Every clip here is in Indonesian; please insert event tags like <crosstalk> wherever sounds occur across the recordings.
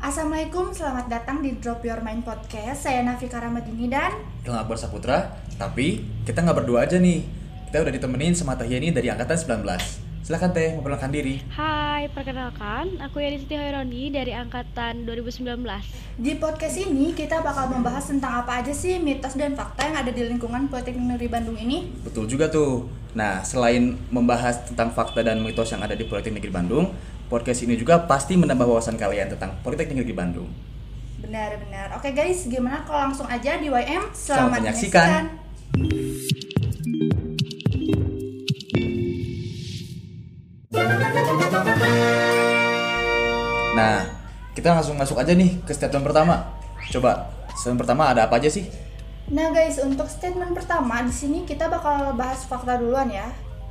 Assalamualaikum, selamat datang di Drop Your Mind Podcast. Saya Nafika Ramadini dan Ilham Akbar Saputra, tapi kita nggak berdua aja nih. Kita udah ditemenin sama Teh Yani dari angkatan 19. Silahkan Teh, memperkenalkan diri. Hai, perkenalkan, aku Yani Siti Hoironi dari angkatan 2019. di podcast ini kita bakal membahas tentang apa aja sih mitos dan fakta yang ada di lingkungan Politeknik Negeri Bandung ini. Betul juga tuh. Nah, selain membahas tentang fakta dan mitos yang ada di Politeknik Negeri Bandung, podcast ini juga pasti menambah wawasan kalian tentang Politeknik Negeri Bandung. Benar-benar. Oke guys, gimana kalau langsung aja di YM? Selamat menyaksikan. Nah, kita langsung masuk aja nih ke statement pertama. Coba, statement pertama ada apa aja sih? Nah guys, untuk statement pertama di sini kita bakal bahas fakta duluan ya.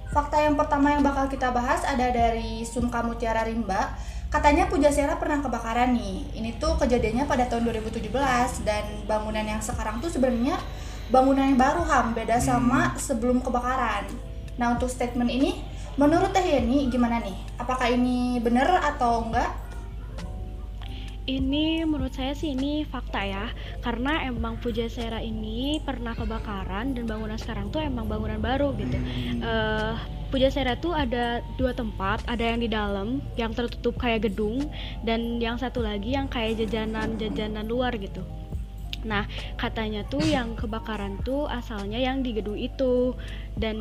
Fakta yang pertama yang bakal kita bahas ada dari Sumka Mutiara Rimba. Katanya Pujasera pernah kebakaran nih. Ini tuh kejadiannya pada tahun 2017 dan bangunan yang sekarang tuh sebenarnya bangunan yang baru ham, beda sama sebelum kebakaran. Nah, untuk statement ini menurut Teh Yeni gimana nih? Apakah ini benar atau enggak? Ini menurut saya sih ini fakta ya, karena emang Pujasera ini pernah kebakaran dan bangunan sekarang tuh emang bangunan baru gitu. Eh Pujasera tuh ada dua tempat, ada yang di dalam yang tertutup kayak gedung dan yang satu lagi yang kayak jajanan-jajanan luar gitu. Nah, katanya tuh yang kebakaran tuh asalnya yang di gedung itu dan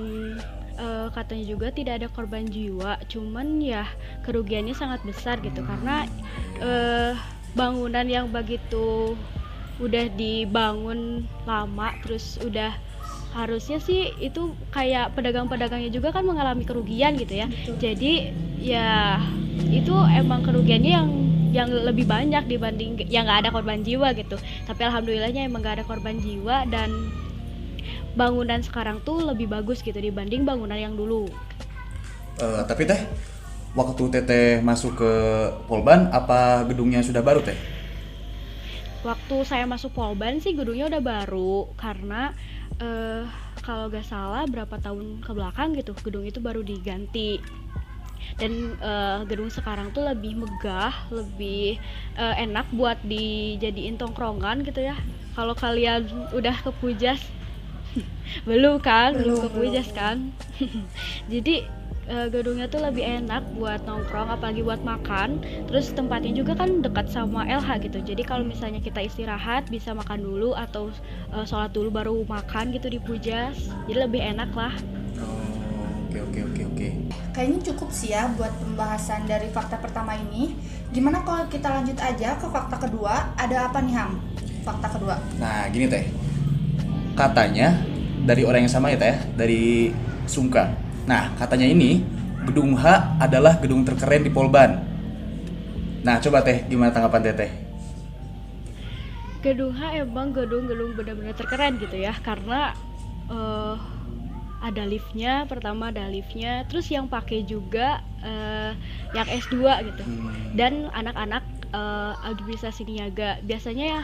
eh, katanya juga tidak ada korban jiwa, cuman ya kerugiannya sangat besar gitu karena eh, bangunan yang begitu udah dibangun lama terus udah harusnya sih itu kayak pedagang-pedagangnya juga kan mengalami kerugian gitu ya. Betul. Jadi ya itu emang kerugiannya yang yang lebih banyak dibanding yang nggak ada korban jiwa gitu. Tapi alhamdulillahnya emang nggak ada korban jiwa dan bangunan sekarang tuh lebih bagus gitu dibanding bangunan yang dulu. Eh, tapi Teh, waktu Teteh masuk ke Polban, apa gedungnya sudah baru Teh? Waktu saya masuk Polban sih gedungnya udah baru karena eh, kalau gak salah berapa tahun ke belakang gitu gedung itu baru diganti dan eh, gedung sekarang tuh lebih megah, lebih eh, enak buat dijadiin tongkrongan gitu ya. Kalau kalian udah ke Pujas <laughs> belum kan, belum, Belum, ke Pujas belum. kan. <laughs> Jadi eh, gedungnya tuh lebih enak buat nongkrong apalagi buat makan. Terus tempatnya juga kan dekat sama LH gitu. Jadi kalau misalnya kita istirahat bisa makan dulu atau eh, sholat dulu baru makan gitu di Pujas. Jadi lebih enak lah. Oh, oke oke oke oke. Kayaknya cukup sih ya buat pembahasan dari fakta pertama ini. Gimana kalau kita lanjut aja ke fakta kedua? Ada apa nih Ham? Fakta kedua. Nah, gini Teh. Katanya dari orang yang sama ya Teh, dari Sungka. Nah, katanya ini gedung H adalah gedung terkeren di Polban. Nah, coba Teh, gimana tanggapan Teteh? Gedung H emang gedung-gedung benar-benar terkeren gitu ya karena eh, ada liftnya pertama ada liftnya terus yang pakai juga eh, yang S2 gitu dan anak-anak eh, administrasi niaga biasanya ya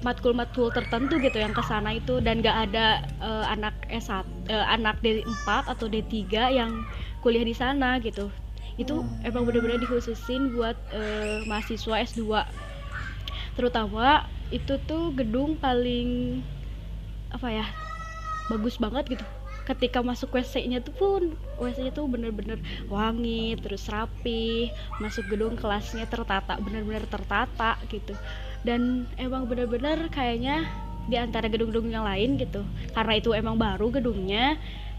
matkul-matkul tertentu gitu yang ke sana itu dan gak ada eh, anak S1 eh, anak D4 atau D3 yang kuliah di sana gitu. Itu emang benar-benar dikhususin buat eh, mahasiswa S2 terutama itu tuh gedung paling apa ya bagus banget gitu. Ketika masuk WC-nya tuh pun WC-nya tuh bener-bener wangi terus rapi. Masuk gedung kelasnya tertata bener-bener tertata gitu. Dan emang bener-bener kayaknya di antara gedung-gedung yang lain gitu. Karena itu emang baru gedungnya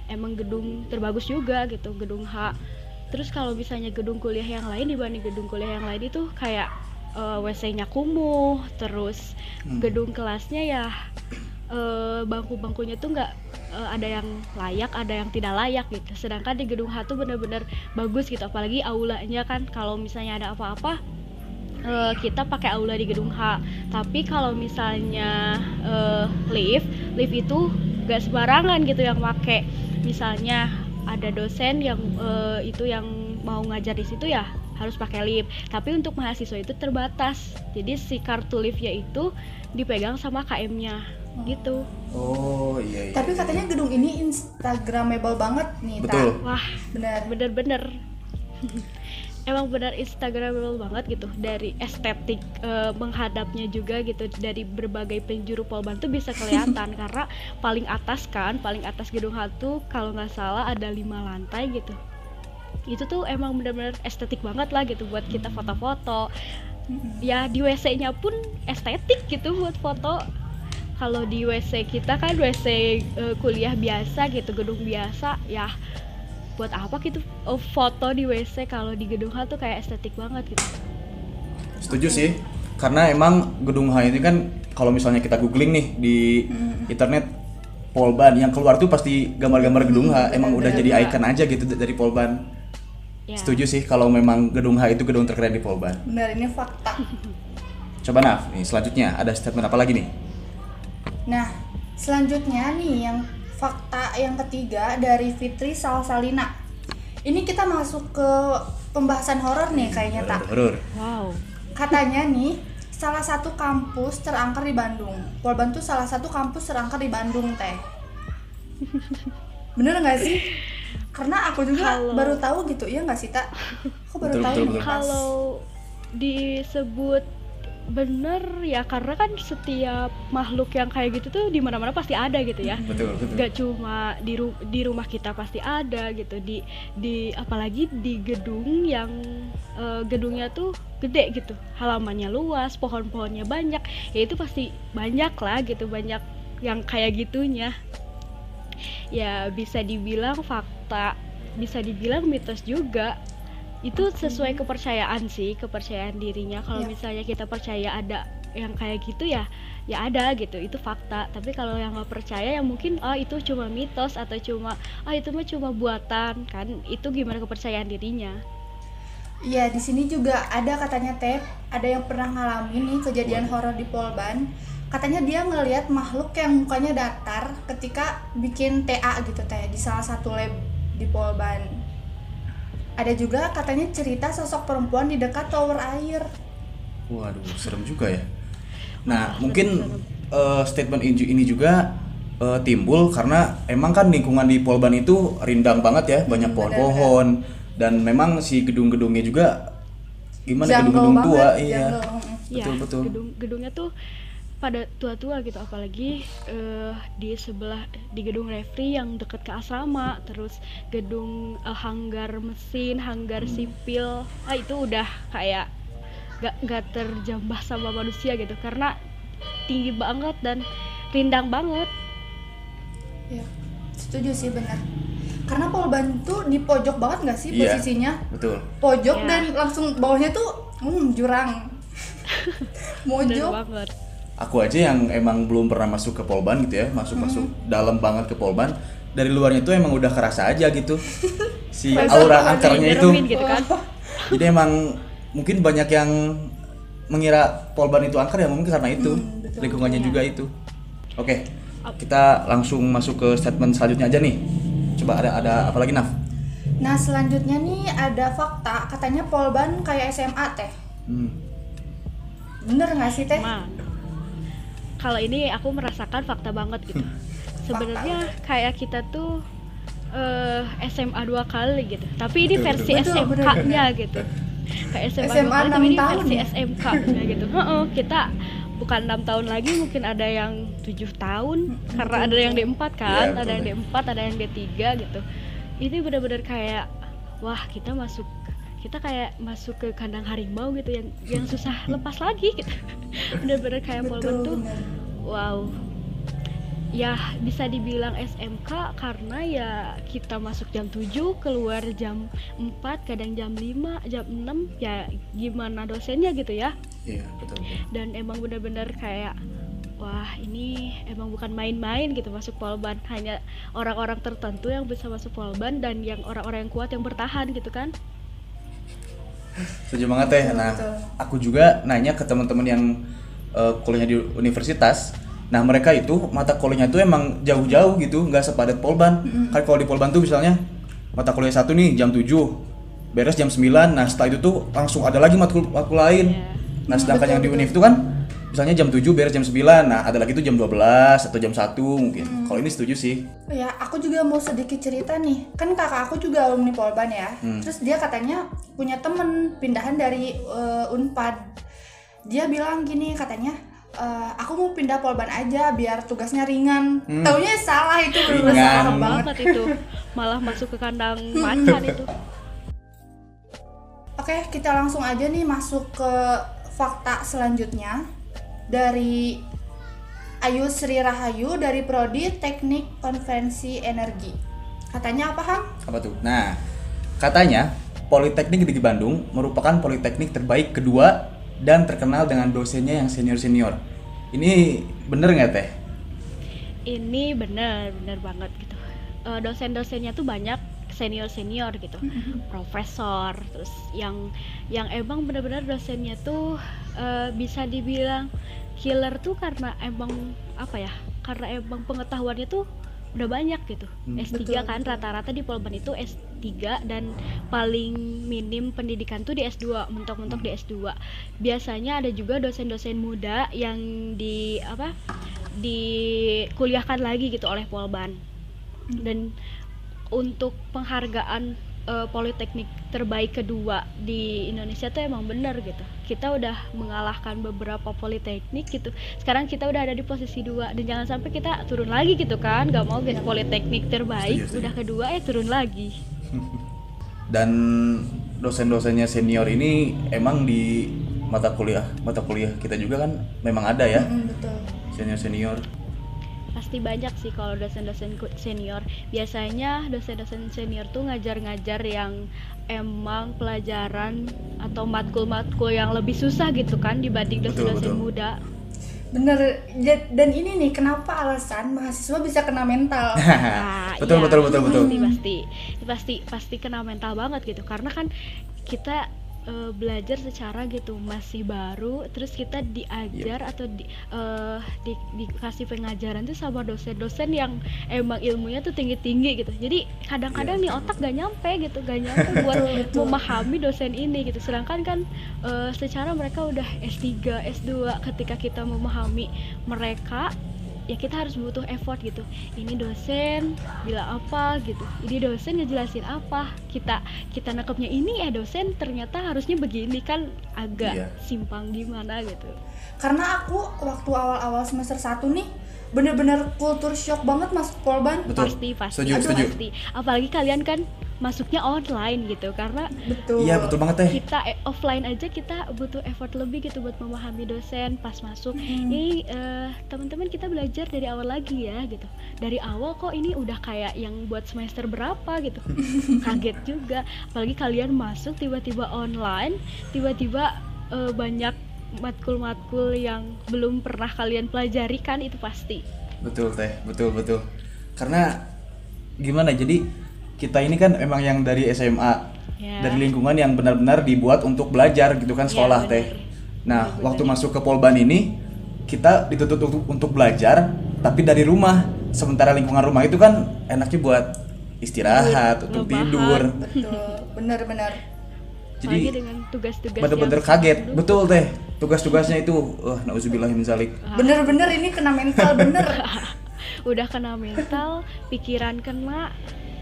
emang gedung terbagus juga gitu gedung H. Terus kalau misalnya gedung kuliah yang lain dibanding gedung kuliah yang lain itu kayak eh, WC-nya kumuh terus Hmm. gedung kelasnya ya eh, bangku-bangkunya tuh nggak eh, ada yang layak ada yang tidak layak gitu. Sedangkan di gedung H tuh bener-bener bagus gitu apalagi aulanya kan. Kalau misalnya ada apa-apa eh, kita pakai aula di gedung H tapi kalau misalnya eh, lift lift itu gak sembarangan gitu yang pakai misalnya ada dosen yang eh, itu yang mau ngajar di situ ya harus pakai lift tapi untuk mahasiswa itu terbatas jadi si kartu liftnya itu dipegang sama KM-nya gitu Oh iya iya. Tapi katanya gedung ini instagramable banget nih. Ta. betul. wah Bener. bener-bener emang benar instagramable banget gitu. Dari estetik eh, menghadapnya juga gitu dari berbagai penjuru Polban tuh bisa kelihatan. <laughs> Karena paling atas kan paling atas gedung hantu kalau nggak salah ada lima lantai gitu. Itu tuh emang benar-benar estetik banget lah gitu buat kita foto-foto. Ya di WC-nya pun estetik gitu buat foto. Kalau di WC kita kan WC eh, kuliah biasa gitu gedung biasa ya buat apa gitu oh, foto di WC kalau di gedung H tuh kayak estetik banget gitu Setuju sih. Karena emang gedung H ini kan kalau misalnya kita googling nih di internet Polban yang keluar tuh pasti gambar-gambar gedung H emang udah jadi icon aja gitu dari Polban. ya Setuju sih kalau memang gedung H itu gedung terkeren di Polban. Benar ini fakta. Coba Naf, nih selanjutnya ada statement apa lagi nih? Nah, selanjutnya nih yang fakta yang ketiga dari Fitri Salsalina. Ini kita masuk ke pembahasan horor nih kayaknya tak. Horor. wow Katanya nih salah satu kampus terangker di Bandung. Polban tuh salah satu kampus terangker di Bandung teh. Bener nggak sih? Karena aku juga Kalau- baru tahu gitu, iya nggak sih tak? Aku baru Betul, tahu betul, betul. kalau disebut bener ya karena kan setiap makhluk yang kayak gitu tuh di mana-mana pasti ada gitu ya. Betul, betul. Gak cuma di ru- di rumah kita pasti ada gitu. Di di apalagi di gedung yang eh, gedungnya tuh gede gitu. Halamannya luas pohon-pohonnya banyak. Ya itu pasti banyak lah gitu banyak yang kayak gitunya. Ya bisa dibilang fakta bisa dibilang mitos juga itu sesuai kepercayaan sih kepercayaan dirinya. Kalau Ya. misalnya kita percaya ada yang kayak gitu ya ya ada gitu itu fakta. Tapi kalau yang nggak percaya ya mungkin oh itu cuma mitos atau cuma ah itu mah cuma buatan kan? Itu gimana kepercayaan dirinya? Iya, di sini juga ada katanya Teh, ada yang pernah ngalamin nih kejadian horor di Polban. Katanya dia ngelihat makhluk yang mukanya datar ketika bikin TA gitu Teh di salah satu lab di Polban. Ada juga katanya cerita sosok perempuan di dekat tower air. Waduh, serem juga ya. Nah, mungkin eh, statement inju ini juga eh, timbul karena emang kan lingkungan di Polban itu rindang banget ya, banyak pohon-pohon dan memang si gedung-gedungnya juga gimana Jungle gedung-gedung tua, iya. jungle, mm. ya Betul betul. gedung gedungnya tuh pada tua-tua gitu apalagi eh, di sebelah di gedung refri yang deket ke asrama terus gedung eh, hanggar mesin hanggar sipil ah itu udah kayak gak gak terjambah sama manusia gitu karena tinggi banget dan rindang banget Ya, setuju sih benar. Karena Polban tuh di pojok banget nggak sih Iya. posisinya? Betul. Pojok Ya. dan langsung bawahnya tuh hmm, jurang. <laughs> Mojok. banget Aku aja yang emang belum pernah masuk ke Polban gitu ya, masuk-masuk dalam banget ke Polban. Dari luarnya itu emang udah kerasa aja gitu. <laughs> Si aura angkernya itu. dideremin gitu kan <laughs> Jadi emang mungkin banyak yang mengira Polban itu angker ya mungkin karena itu Hmm, betul. lingkungannya Iya. juga itu. Oke, kita langsung masuk ke statement selanjutnya aja nih. Coba ada ada apa lagi Naf? Nah selanjutnya nih ada fakta katanya Polban kayak SMA teh. Hmm. Bener nggak sih teh? Kalau ini aku merasakan fakta banget gitu. Sebenarnya kayak kita tuh eh, SMA dua kali gitu. Tapi ini Betul, versi betul. Betul, bener, SMK-nya gitu. Kayak SMA, SMA dua kali tapi ini tahun versi ya? SMK-nya gitu. Heeh, kita bukan enam tahun lagi mungkin ada yang tujuh tahun karena ada yang D4 kan, Iya, ada yang betul. D4, ada yang D3 gitu. Ini benar-benar kayak wah, kita masuk kita kayak masuk ke kandang harimau gitu yang yang susah <laughs> lepas lagi gitu. <laughs> Bener-bener kayak Betul tuh bener. Wow. Ya, bisa dibilang SMK karena ya kita masuk jam 7, keluar jam 4, kadang jam 5, jam 6, ya gimana dosennya gitu ya. Iya, betul. Dan emang bener-bener kayak wah, ini emang bukan main-main gitu masuk Polban. Hanya orang-orang tertentu yang bisa masuk Polban dan yang orang-orang yang kuat yang bertahan gitu kan. Setuju banget teh. Betul, Nah, betul. aku juga nanya ke teman-teman yang eh, kuliahnya di universitas. Nah, mereka itu mata kuliahnya tuh emang jauh-jauh gitu, nggak sepadat Polban. Kan kalau di Polban tuh misalnya mata kuliah satu nih jam 7, beres jam 9. Nah, setelah itu tuh langsung ada lagi matkul matkul lain. Iya. Nah, sedangkan betul, yang di univ itu kan misalnya jam 7 beres jam 9 nah ada lagi tuh jam 12 atau jam 1 mungkin kalau ini setuju sih Ya, aku juga mau sedikit cerita nih. Kan kakak aku juga alumni Polban ya. Terus dia katanya punya temen pindahan dari eh, Unpad. Dia bilang gini katanya, "Eh, aku mau pindah Polban aja biar tugasnya ringan. Taunya salah itu Ringan. salah banget. banget itu malah masuk ke kandang macan itu Oke, kita langsung aja nih masuk ke fakta selanjutnya dari Ayu Sri Rahayu dari Prodi Teknik Konvensi Energi. Katanya apa, Ham? apa tuh? Nah katanya Politeknik Negeri Bandung merupakan politeknik terbaik kedua dan terkenal dengan dosennya yang senior senior ini bener nggak teh? Ini bener bener banget gitu. Eh, dosen-dosennya tuh banyak senior senior gitu profesor terus yang yang emang bener-bener dosennya tuh eh, bisa dibilang killer tuh karena emang apa ya karena emang pengetahuannya tuh udah banyak gitu. Hmm. S3 Betul, kan rata-rata di Polban itu S3 dan paling minim pendidikan tuh di S2 mentok-mentok di S2 biasanya ada juga dosen-dosen muda yang di apa dikuliahkan lagi gitu oleh Polban. Dan untuk penghargaan eh, politeknik terbaik kedua di Indonesia tuh emang bener gitu. Kita udah mengalahkan beberapa politeknik gitu. Sekarang kita udah ada di posisi dua. Dan jangan sampai kita turun lagi gitu kan. Gak mau guys politeknik terbaik Setuju, setuju. udah kedua ya turun lagi. <laughs> Dan dosen-dosennya senior ini emang di mata kuliah mata kuliah kita juga kan memang ada ya. Mm, betul. senior senior pasti banyak sih kalau dosen-dosen senior. Biasanya dosen-dosen senior tuh ngajar-ngajar yang emang pelajaran atau matkul-matkul yang lebih susah gitu kan dibanding Betul, dosen-dosen betul. muda. Bener, dan ini nih kenapa alasan mahasiswa bisa kena mental? <laughs> Nah, betul, iya, betul betul betul. Pasti pasti pasti pasti kena mental banget gitu. Karena kan kita eh, belajar secara gitu masih baru terus kita diajar atau di, eh, di- dikasih pengajaran tuh sama dosen-dosen yang emang ilmunya tuh tinggi-tinggi gitu. Jadi kadang-kadang Iya, nih otak gak nyampe gitu gak nyampe <laughs> buat memahami dosen ini gitu. Sedangkan kan eh, secara mereka udah S3 S2 ketika kita memahami mereka ya kita harus butuh effort gitu ini dosen bilang apa gitu ini dosen ngejelasin apa kita kita nangkepnya ini ya dosen ternyata harusnya begini kan agak Iya. simpang gimana gitu Karena aku waktu awal-awal semester 1 nih bener-bener kultur shock banget masuk Polban. Betul. pasti pasti Setuju, Aduh, setuju. pasti apalagi kalian kan masuknya online gitu karena Betul. iya betul banget teh kita eh, offline aja kita butuh effort lebih gitu buat memahami dosen pas masuk. Mm. ini eh, teman-teman kita belajar dari awal lagi ya gitu. Dari awal kok ini udah kayak yang buat semester berapa gitu. <laughs> Kaget juga. Apalagi kalian masuk tiba-tiba online tiba-tiba eh, banyak matkul-matkul yang belum pernah kalian pelajari kan itu pasti. Betul teh. Betul betul. Karena gimana jadi kita ini kan emang yang dari SMA Ya. dari lingkungan yang benar-benar dibuat untuk belajar gitu kan Ya, sekolah benar. teh nah Benar, waktu masuk ke Polban ini kita dituntut untuk, untuk belajar tapi dari rumah sementara lingkungan rumah itu kan enaknya buat istirahat untuk tidur Betul. Bener-bener. jadi tugas-tugas bener-bener yang kaget sebelum- betul teh tugas-tugasnya itu uh, nauzubillah min zalik Bener-bener ini kena mental bener. <laughs> udah kena mental pikiran kena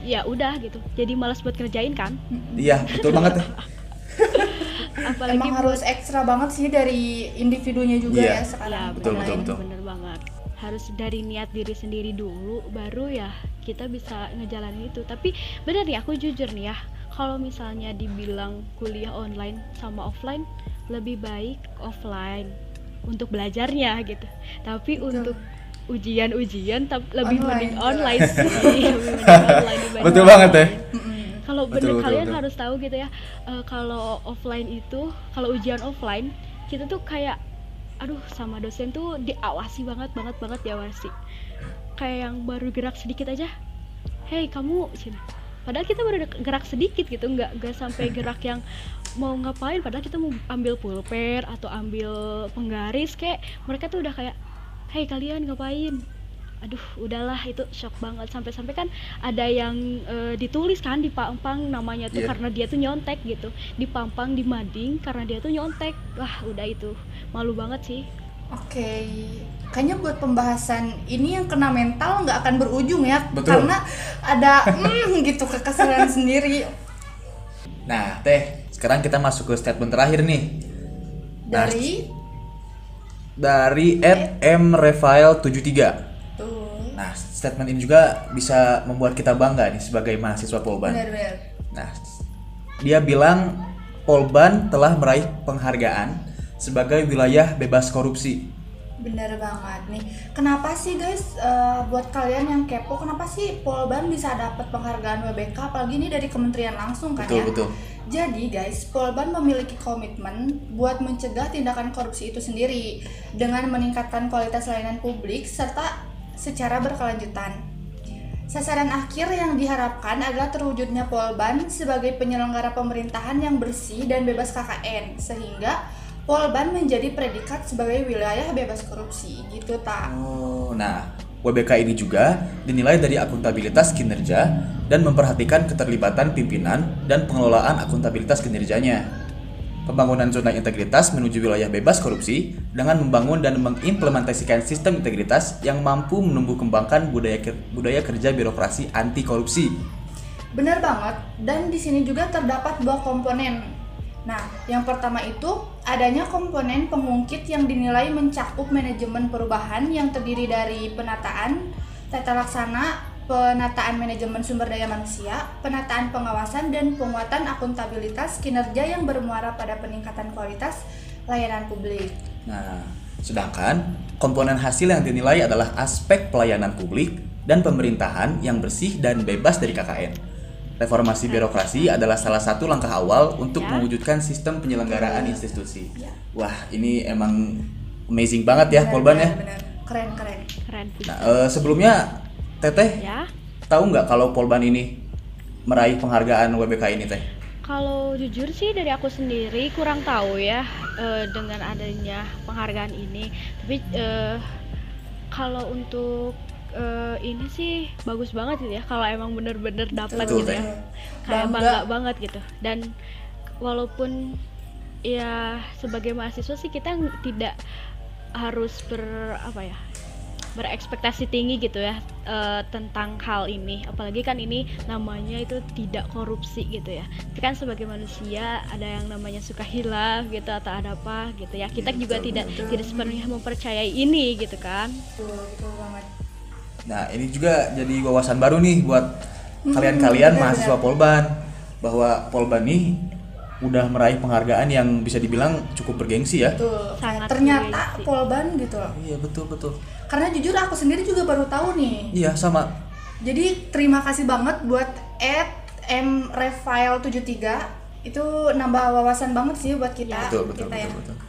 ya udah gitu jadi malas buat kerjain kan iya betul banget <laughs> apalagi Emang buat- harus ekstra banget sih dari individunya juga Iya. ya sekarang. ya Betul, betul, betul. bener banget harus dari niat diri sendiri dulu baru ya kita bisa ngejalanin itu tapi bener nih aku jujur nih ya kalau misalnya dibilang kuliah online sama offline lebih baik offline untuk belajarnya gitu tapi Betul. untuk ujian-ujian tapi lebih Online, mending online sih <laughs> lebih mending online dibanding Betul banget. Mm-mm. Kalau bener betul, kalian betul. harus tahu gitu ya, eh, kalau offline itu, kalau ujian offline, kita tuh kayak, aduh sama dosen tuh diawasi banget banget banget diawasi. Kayak yang baru gerak sedikit aja, hey kamu sini. Padahal kita baru gerak sedikit gitu, nggak nggak sampai <laughs> gerak yang mau ngapain. Padahal kita mau ambil pulpen atau ambil penggaris, kayak mereka tuh udah kayak, hey kalian ngapain? aduh udahlah itu shock banget sampai-sampai kan ada yang eh, ditulis kan di pampang namanya tuh Iya. karena dia tuh nyontek gitu di pampang di mading karena dia tuh nyontek wah udah itu malu banget sih Oke, kayaknya buat pembahasan ini yang kena mental nggak akan berujung ya, Betul. karena ada mm, gitu kekesalan <laughs> sendiri Nah, Teh, sekarang kita masuk ke statement terakhir nih. Nah, dari at mrefail73. tuh Nah, statement ini juga bisa membuat kita bangga nih sebagai mahasiswa Polban. benar-benar Nah, dia bilang Polban telah meraih penghargaan sebagai wilayah bebas korupsi. Benar banget nih. Kenapa sih guys, eh, buat kalian yang kepo, kenapa sih Polban bisa dapat penghargaan WBK, apalagi ini dari kementerian langsung kan Betul, ya? betul. Jadi guys, Polban memiliki komitmen buat mencegah tindakan korupsi itu sendiri dengan meningkatkan kualitas layanan publik serta secara berkelanjutan. Sasaran akhir yang diharapkan adalah terwujudnya Polban sebagai penyelenggara pemerintahan yang bersih dan bebas KKN sehingga Polban menjadi predikat sebagai wilayah bebas korupsi gitu tak. Oh, nah, WBK ini juga dinilai dari akuntabilitas kinerja dan memperhatikan keterlibatan pimpinan dan pengelolaan akuntabilitas kinerjanya. Pembangunan zona integritas menuju wilayah bebas korupsi dengan membangun dan mengimplementasikan sistem integritas yang mampu menumbuh kembangkan budaya budaya kerja birokrasi anti korupsi. Benar banget, dan di sini juga terdapat dua komponen. Nah, yang pertama itu adanya komponen pengungkit yang dinilai mencakup manajemen perubahan yang terdiri dari penataan, tata laksana, penataan manajemen sumber daya manusia, penataan pengawasan, dan penguatan akuntabilitas kinerja yang bermuara pada peningkatan kualitas layanan publik. Nah, sedangkan komponen hasil yang dinilai adalah aspek pelayanan publik dan pemerintahan yang bersih dan bebas dari KKN. Reformasi birokrasi adalah salah satu langkah awal untuk Ya. mewujudkan sistem penyelenggaraan institusi. Ya. Wah, ini emang amazing banget ya Polban ya. Benar, keren keren. keren sih Nah, eh, sebelumnya Teteh ya tahu nggak kalau Polban ini meraih penghargaan WBK ini Teh? Kalau jujur sih dari aku sendiri kurang tahu ya eh, dengan adanya penghargaan ini. Tapi eh, kalau untuk eh, ini sih bagus banget gitu ya. Kalau emang bener-bener dapat gitu ya. Kayak Bangga. bangga banget gitu. Dan walaupun ya sebagai mahasiswa sih kita tidak harus ber apa ya berekspektasi tinggi gitu ya eh, tentang hal ini apalagi kan ini namanya itu tidak korupsi gitu ya tapi kan sebagai manusia ada yang namanya suka hilaf gitu atau ada apa gitu ya kita Iya, juga betul, tidak betul. tidak sepenuhnya mempercayai ini gitu kan Betul, betul banget. Nah, ini juga jadi wawasan baru nih buat kalian-kalian benar, mahasiswa. Polban bahwa Polban nih udah meraih penghargaan yang bisa dibilang cukup bergengsi ya. Betul. Sangat Ternyata bergengsi. Polban gitu loh. Iya, betul betul. Karena jujur aku sendiri juga baru tahu nih. Iya, sama. Jadi terima kasih banget buat at mrefile73 itu nambah wawasan banget sih buat kita. Betul, betul, kita ya. betul, betul.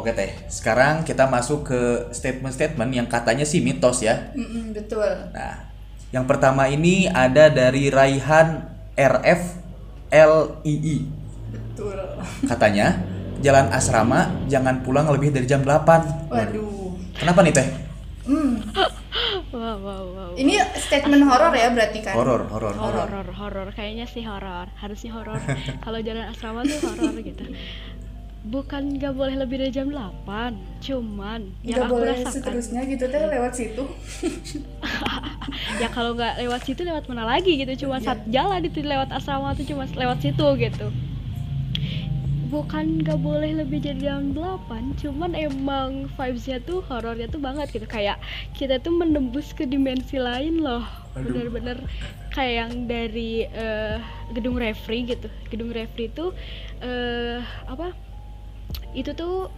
Oke, Teh. Sekarang kita masuk ke statement-statement yang katanya sih mitos ya. Mm-mm, betul. Nah, yang pertama ini ada dari Raihan RF LII. Betul. Katanya, jalan asrama jangan pulang lebih dari jam 8. Waduh. Kenapa nih, Teh? Hmm, wow wow wow ini statement horor ya berarti kan? Horor, horor, horor. horor horor kayaknya sih horor harusnya horor <laughs> kalau jalan asrama tuh horor gitu bukan nggak boleh lebih dari jam 8 cuman yang Nggak aku boleh rasakan seterusnya gitu teh lewat situ. <laughs> ya kalau nggak lewat situ lewat mana lagi gitu? Cuma Iya. satu jalan itu lewat asrama tuh cuma lewat situ gitu. Bukan nggak boleh lebih dari jam 8 cuman emang vibesnya tuh horornya tuh banget gitu. Kayak kita tuh menembus ke dimensi lain loh. Bener-bener kayak yang dari eh, gedung refri gitu. Gedung refri tuh eh apa itu tuh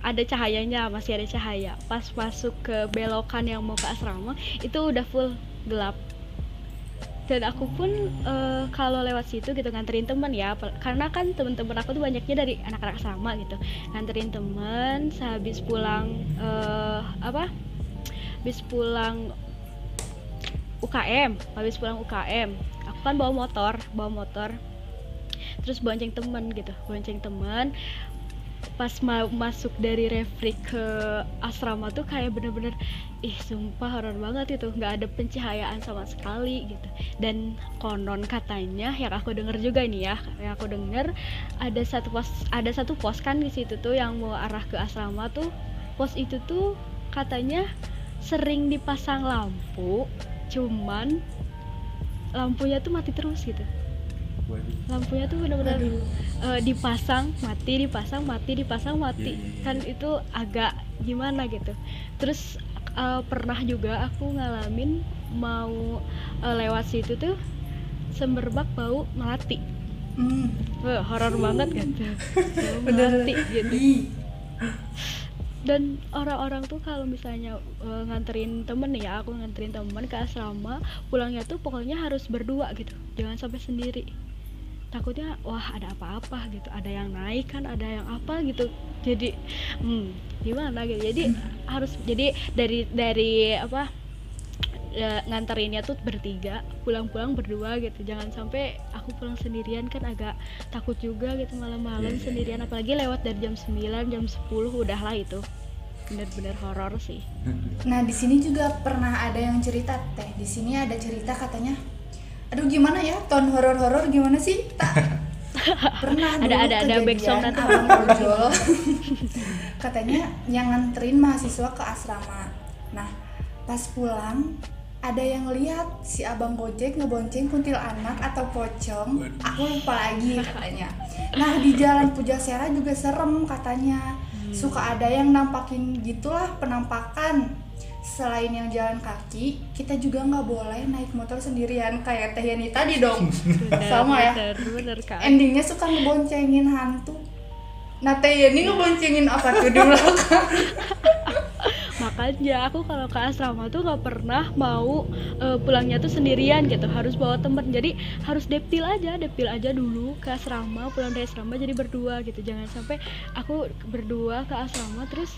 ada cahayanya masih ada cahaya. Pas masuk ke belokan yang mau ke asrama itu udah full gelap. Dan aku pun eh, kalau lewat situ gitu nganterin temen ya. Karena kan temen-temen aku tuh banyaknya dari anak-anak sama gitu. Nganterin temen sehabis pulang eh, apa? Habis pulang UKM habis pulang UKM aku kan bawa motor bawa motor. Terus bonceng temen gitu bonceng temen pas mau masuk dari refri ke asrama tuh kayak bener-bener ih sumpah horor banget itu. Nggak ada pencahayaan sama sekali gitu. Dan konon katanya yang aku denger juga nih ya yang aku denger ada satu pos ada satu pos kan di situ tuh yang mau arah ke asrama tuh pos itu tuh katanya sering dipasang lampu cuman lampunya tuh mati terus gitu lampunya tuh benar-benar Aduh. eh, dipasang mati dipasang mati dipasang mati. Iya, iya, iya. kan itu agak gimana gitu. Terus eh, pernah juga aku ngalamin mau eh, lewat situ tuh semberbak bau melati. Hmm. Wah, horor banget kan? <laughs> Bener. melati gitu. Dan orang-orang tuh kalau misalnya eh, nganterin temen nih ya aku nganterin temen ke asrama pulangnya tuh pokoknya harus berdua gitu. Jangan sampai sendiri takutnya wah ada apa-apa gitu. Ada yang naik kan ada yang apa gitu. Jadi hmm, gimana gitu. Jadi harus jadi dari dari apa ya, nganterinnya tuh bertiga pulang-pulang berdua gitu. Jangan sampai aku pulang sendirian kan agak takut juga gitu malam-malam Iya, iya, sendirian. apalagi lewat dari jam 9 jam 10 udahlah itu. Bener-bener horor sih. <laughs> Nah di sini juga pernah ada yang cerita teh. Di sini ada cerita katanya, aduh gimana ya tahun horor-horor gimana sih? Tak. <laughs> Pernah Ada- dulu ada- ada backsound nanti. abang ojol. <laughs> katanya yang nganterin mahasiswa ke asrama. Nah pas pulang ada yang lihat si abang gojek ngebonceng kuntilanak atau pocong. Aku lupa lagi katanya. Nah di jalan Pujasera juga serem katanya. Suka ada yang nampakin gitulah penampakan. Selain yang jalan kaki, kita juga nggak boleh naik motor sendirian kayak Teh Yani tadi dong. bener, Sama ya. bener, bener Endingnya suka ngeboncengin hantu. Nah Teh Yani ngeboncengin apa tuh di belakang? <laughs> makanya aku kalau ke asrama tuh nggak pernah mau eh, pulangnya tuh sendirian gitu harus bawa temen jadi harus depil aja depil aja dulu ke asrama pulang dari asrama jadi berdua gitu jangan sampai aku berdua ke asrama terus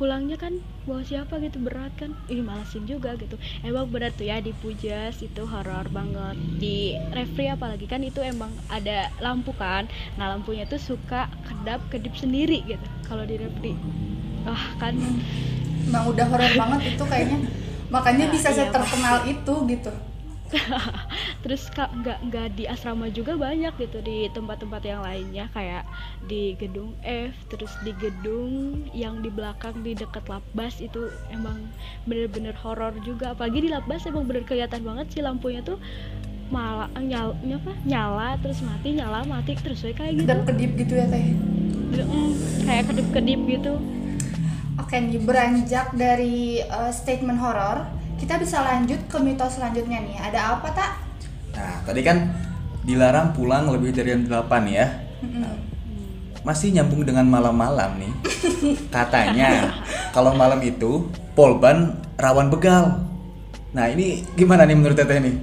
pulangnya kan bawa siapa gitu berat kan? Ini malasin juga gitu. Emang benar tuh ya di Pujas itu horor banget. Di refri apalagi kan itu emang ada lampu kan? Nah lampunya tuh suka kedap kedip sendiri gitu kalau di refri. Wah kan. Emang udah horor banget itu kayaknya. Makanya Nah, bisa iya, terkenal itu gitu. <laughs> terus kak nggak nggak di asrama juga banyak gitu di tempat-tempat yang lainnya kayak di gedung F terus di gedung yang di belakang di dekat Labas itu emang bener-bener horor juga. Apalagi di Labas emang bener kelihatan banget sih lampunya tuh malah nyala apa? Nyala terus mati nyala mati terus kayak gitu. Kedap kedip gitu ya Teh. Mm, kayak kedip-kedip gitu. Oke nih beranjak dari uh, statement horor, kita bisa lanjut ke mitos selanjutnya nih. Ada apa tak? Nah, tadi kan dilarang pulang lebih dari jam 8 ya. Nah, masih nyambung dengan malam-malam nih. Katanya <laughs> kalau malam itu Polban rawan begal. Nah, ini gimana nih menurut Teteh nih?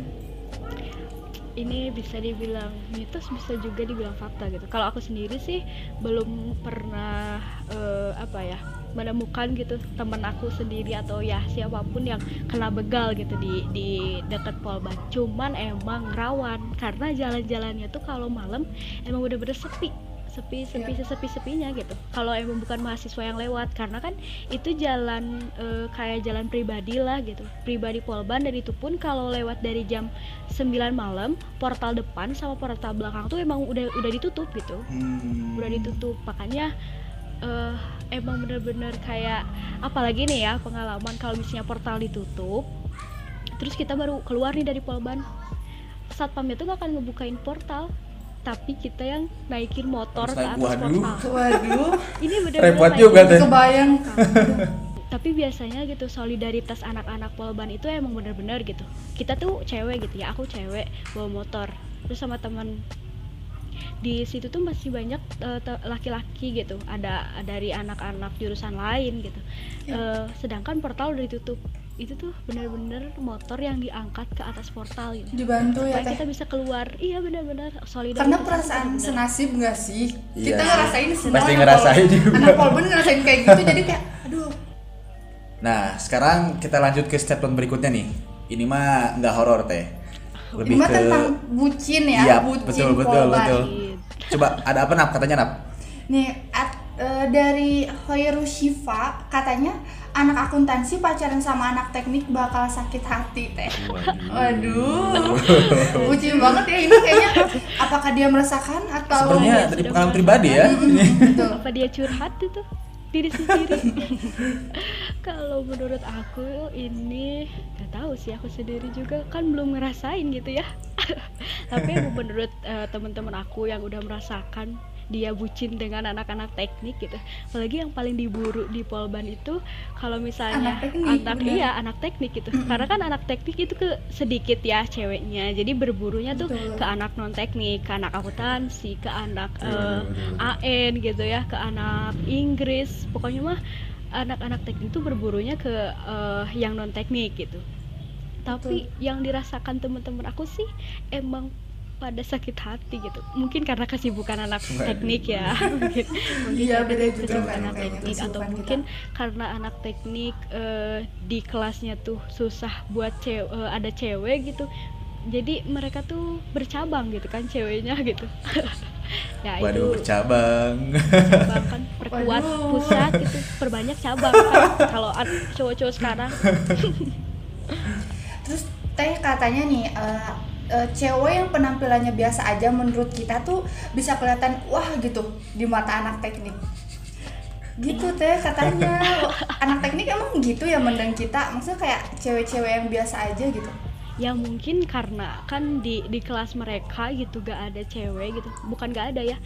ini bisa dibilang mitos bisa juga dibilang fakta gitu kalau aku sendiri sih belum pernah eh, apa ya menemukan gitu teman aku sendiri atau ya siapa pun yang kena begal gitu di di dekat Polban cuman emang rawan karena jalan-jalannya tuh kalau malam emang bener-bener sepi sepi sepi Iya. sesepi sepinya gitu. Kalau emang bukan mahasiswa yang lewat karena kan itu jalan eh, kayak jalan pribadi lah gitu pribadi Polban dan itu pun kalau lewat dari jam 9 malam portal depan sama portal belakang tuh emang udah udah ditutup gitu. Hmm. udah ditutup. Makanya eh, emang bener-bener kayak apalagi nih ya pengalaman kalau misalnya portal ditutup terus kita baru keluar nih dari Polban satpamnya tuh gak akan ngebukain portal tapi kita yang naikin motor Harus ke atas waduh. portal Waduh, ini bener-bener Repot juga, Teh. kebayang. <laughs> tapi biasanya gitu solidaritas anak-anak Polban itu emang bener-bener gitu kita tuh cewek gitu ya aku cewek bawa motor terus sama teman di situ tuh masih banyak eh, laki-laki gitu ada dari anak-anak jurusan lain gitu Eh, sedangkan portal udah ditutup itu tuh bener-bener motor yang diangkat ke atas portal gitu Dibantu ya supaya Teh. kita bisa keluar iya bener-bener solidaritas Karena perasaan bener-bener. senasib gak sih? Iya kita ngerasain semua. Pasti anak ngerasain juga. Anak Polban ngerasain kayak gitu jadi kayak aduh. Nah, sekarang kita lanjut ke statement berikutnya nih. Ini mah nggak horor teh. Ini mah tentang bucin ya, Iya, bucin betul, betul, betul. Gitu. Coba ada apa nap katanya nap? Nih, at Eh, dari Hoiru Shiva katanya anak akuntansi pacaran sama anak teknik bakal sakit hati teh. Waduh, lucu banget ya ini kayaknya. Apakah dia merasakan atau Sebenarnya dari pengalaman pribadi ya. Betul. apa dia curhat itu diri sendiri. <laughs> Kalau menurut aku ini nggak tahu sih aku sendiri juga kan belum ngerasain gitu ya. <laughs> Tapi menurut eh, teman-teman aku yang udah merasakan dia bucin dengan anak-anak teknik gitu. Apalagi yang paling diburu di Polban itu kalau misalnya Anak teknik, anak iya anak teknik gitu. Karena kan anak teknik itu ke sedikit ya ceweknya. Jadi berburunya tuh Betul. ke anak non teknik ke anak akuntansi ke anak Iya, eh, betul, AN gitu ya ke anak Inggris. Pokoknya mah anak-anak teknik itu berburunya ke eh, yang non teknik gitu. Tapi yang dirasakan teman-teman aku sih emang pada sakit hati gitu. Mungkin karena kesibukan anak teknik ya. <laughs> Mungkin. Mungkin Iya, karena beda juga kesibukan kan anak teknik atau kita. mungkin karena anak teknik eh, di kelasnya tuh susah buat cewek ada cewek gitu. Jadi mereka tuh bercabang gitu kan ceweknya gitu. <laughs> Ya Waduh, itu bercabang. cabang kan perkuat Waduh. pusat itu perbanyak cabang kan kalau cowok-cowok sekarang. <laughs> Terus teh katanya nih eh, eh, cewek yang penampilannya biasa aja menurut kita tuh bisa kelihatan wah gitu di mata anak teknik. Gitu teh katanya <laughs> anak teknik emang gitu ya mendang kita maksudnya kayak cewek-cewek yang biasa aja gitu. ya mungkin karena kan di di kelas mereka gitu gak ada cewek gitu bukan gak ada ya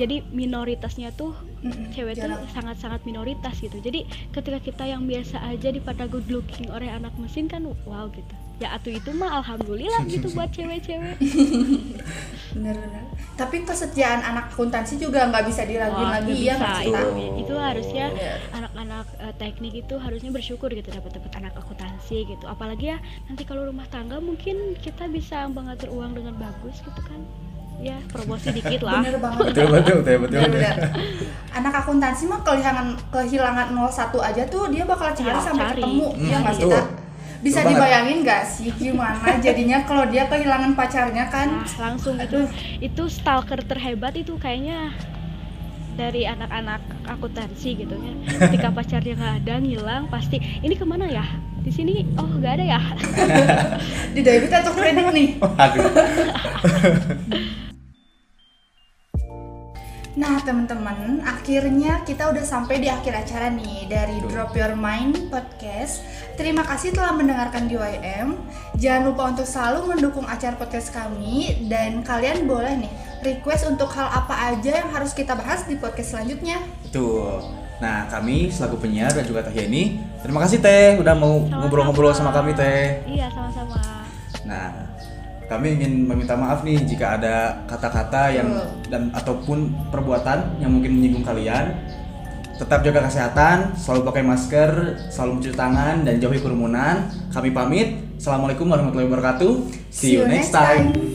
jadi minoritasnya tuh Mm-mm, cewek tuh jarang. sangat-sangat minoritas gitu jadi ketika kita yang biasa aja dipandang good looking oleh anak mesin kan wow gitu ya atuh itu mah alhamdulillah <laughs> gitu buat cewek-cewek <laughs> Bener-bener. Tapi kesetiaan anak akuntansi juga nggak bisa diraguin Wah, lagi ya bisa. nggak itu, itu harusnya Iya. anak-anak eh, teknik itu harusnya bersyukur gitu dapat dapat anak akuntansi gitu apalagi ya nanti kalau rumah tangga mungkin kita bisa mengatur uang dengan bagus gitu kan ya promosi dikit lah Bener banget. <laughs> betul betul betul betul. Bener-bener. Anak akuntansi mah kehilangan kehilangan 01 aja tuh dia bakal cari Ya, sampai cari. ketemu Hmm, ya nggak betul. kita. Bisa banget. dibayangin gak sih gimana jadinya kalau dia kehilangan pacarnya kan? Nah, langsung itu itu stalker terhebat itu kayaknya dari anak-anak akuntansi gitu ya. Ketika pacarnya nggak ada ngilang pasti ini ke mana ya? Di sini oh nggak ada ya? <laughs> Di debit atau kredit nih? <laughs> Nah teman-teman, akhirnya kita udah sampai di akhir acara nih dari. Drop Your Mind Podcast. Terima kasih telah mendengarkan DYM. Jangan lupa untuk selalu mendukung acara podcast kami dan kalian boleh nih request untuk hal apa aja yang harus kita bahas di podcast selanjutnya. Betul. Nah, kami selaku penyiar dan juga Teh Yani, terima kasih Teh udah mau ngobrol-ngobrol sama kami Teh. Iya sama-sama. Nah, kami ingin meminta maaf nih jika ada kata-kata yang dan ataupun perbuatan yang mungkin menyinggung kalian. Tetap jaga kesehatan, selalu pakai masker, selalu mencuci tangan dan jauhi kerumunan. Kami pamit. Assalamualaikum warahmatullahi wabarakatuh. See you next time.